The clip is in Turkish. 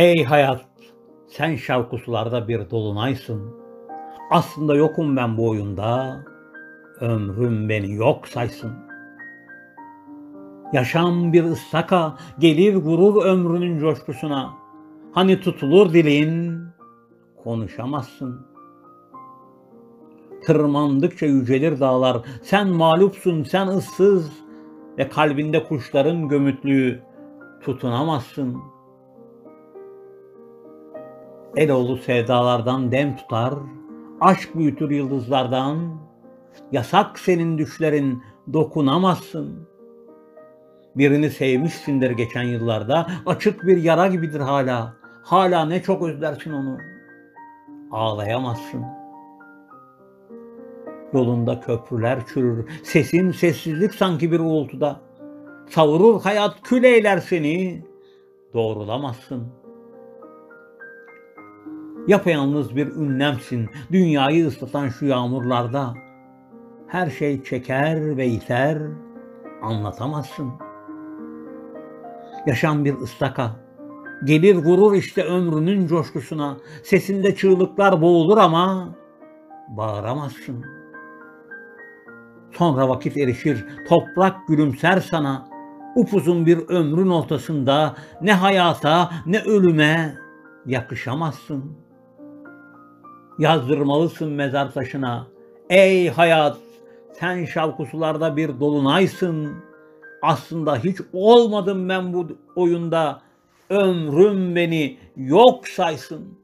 Ey hayat, sen şavkusularda bir dolunaysın. Aslında yokum ben bu oyunda, ömrüm beni yok saysın. Yaşam bir ıstaka, gelir vurur ömrünün coşkusuna. Hani tutulur dilin, konuşamazsın. Tırmandıkça yücelir dağlar, sen mağlupsun, sen ıssız ve kalbinde kuşların gömütlüğü tutunamazsın. Eloğlu sevdalardan dem tutar, aşk büyütür yıldızlardan, yasak senin düşlerin dokunamazsın. Birini sevmişsindir geçen yıllarda, açık bir yara gibidir hala. Hala ne çok özlersin onu. Ağlayamazsın. Yolunda köprüler çürür, sesin sessizlik sanki bir uğultuda. Savurur hayat kül seni, doğrulamazsın. Yapayalnız bir ünlemsin, dünyayı ıslatan şu yağmurlarda. Her şey çeker ve iter, anlatamazsın. Yaşam bir ıstaka, gelir vurur işte ömrünün coşkusuna. Sesinde çığlıklar boğulur ama bağıramazsın. Sonra vakit erişir, toprak gülümser sana. Upuzun bir ömrün ortasında ne hayata ne ölüme yakışamazsın. Yazdırmalısın mezar taşına. Ey hayat, sen şavkusularda bir dolunaysın. Aslında hiç olmadım ben bu oyunda. Ömrüm beni yok saysın.''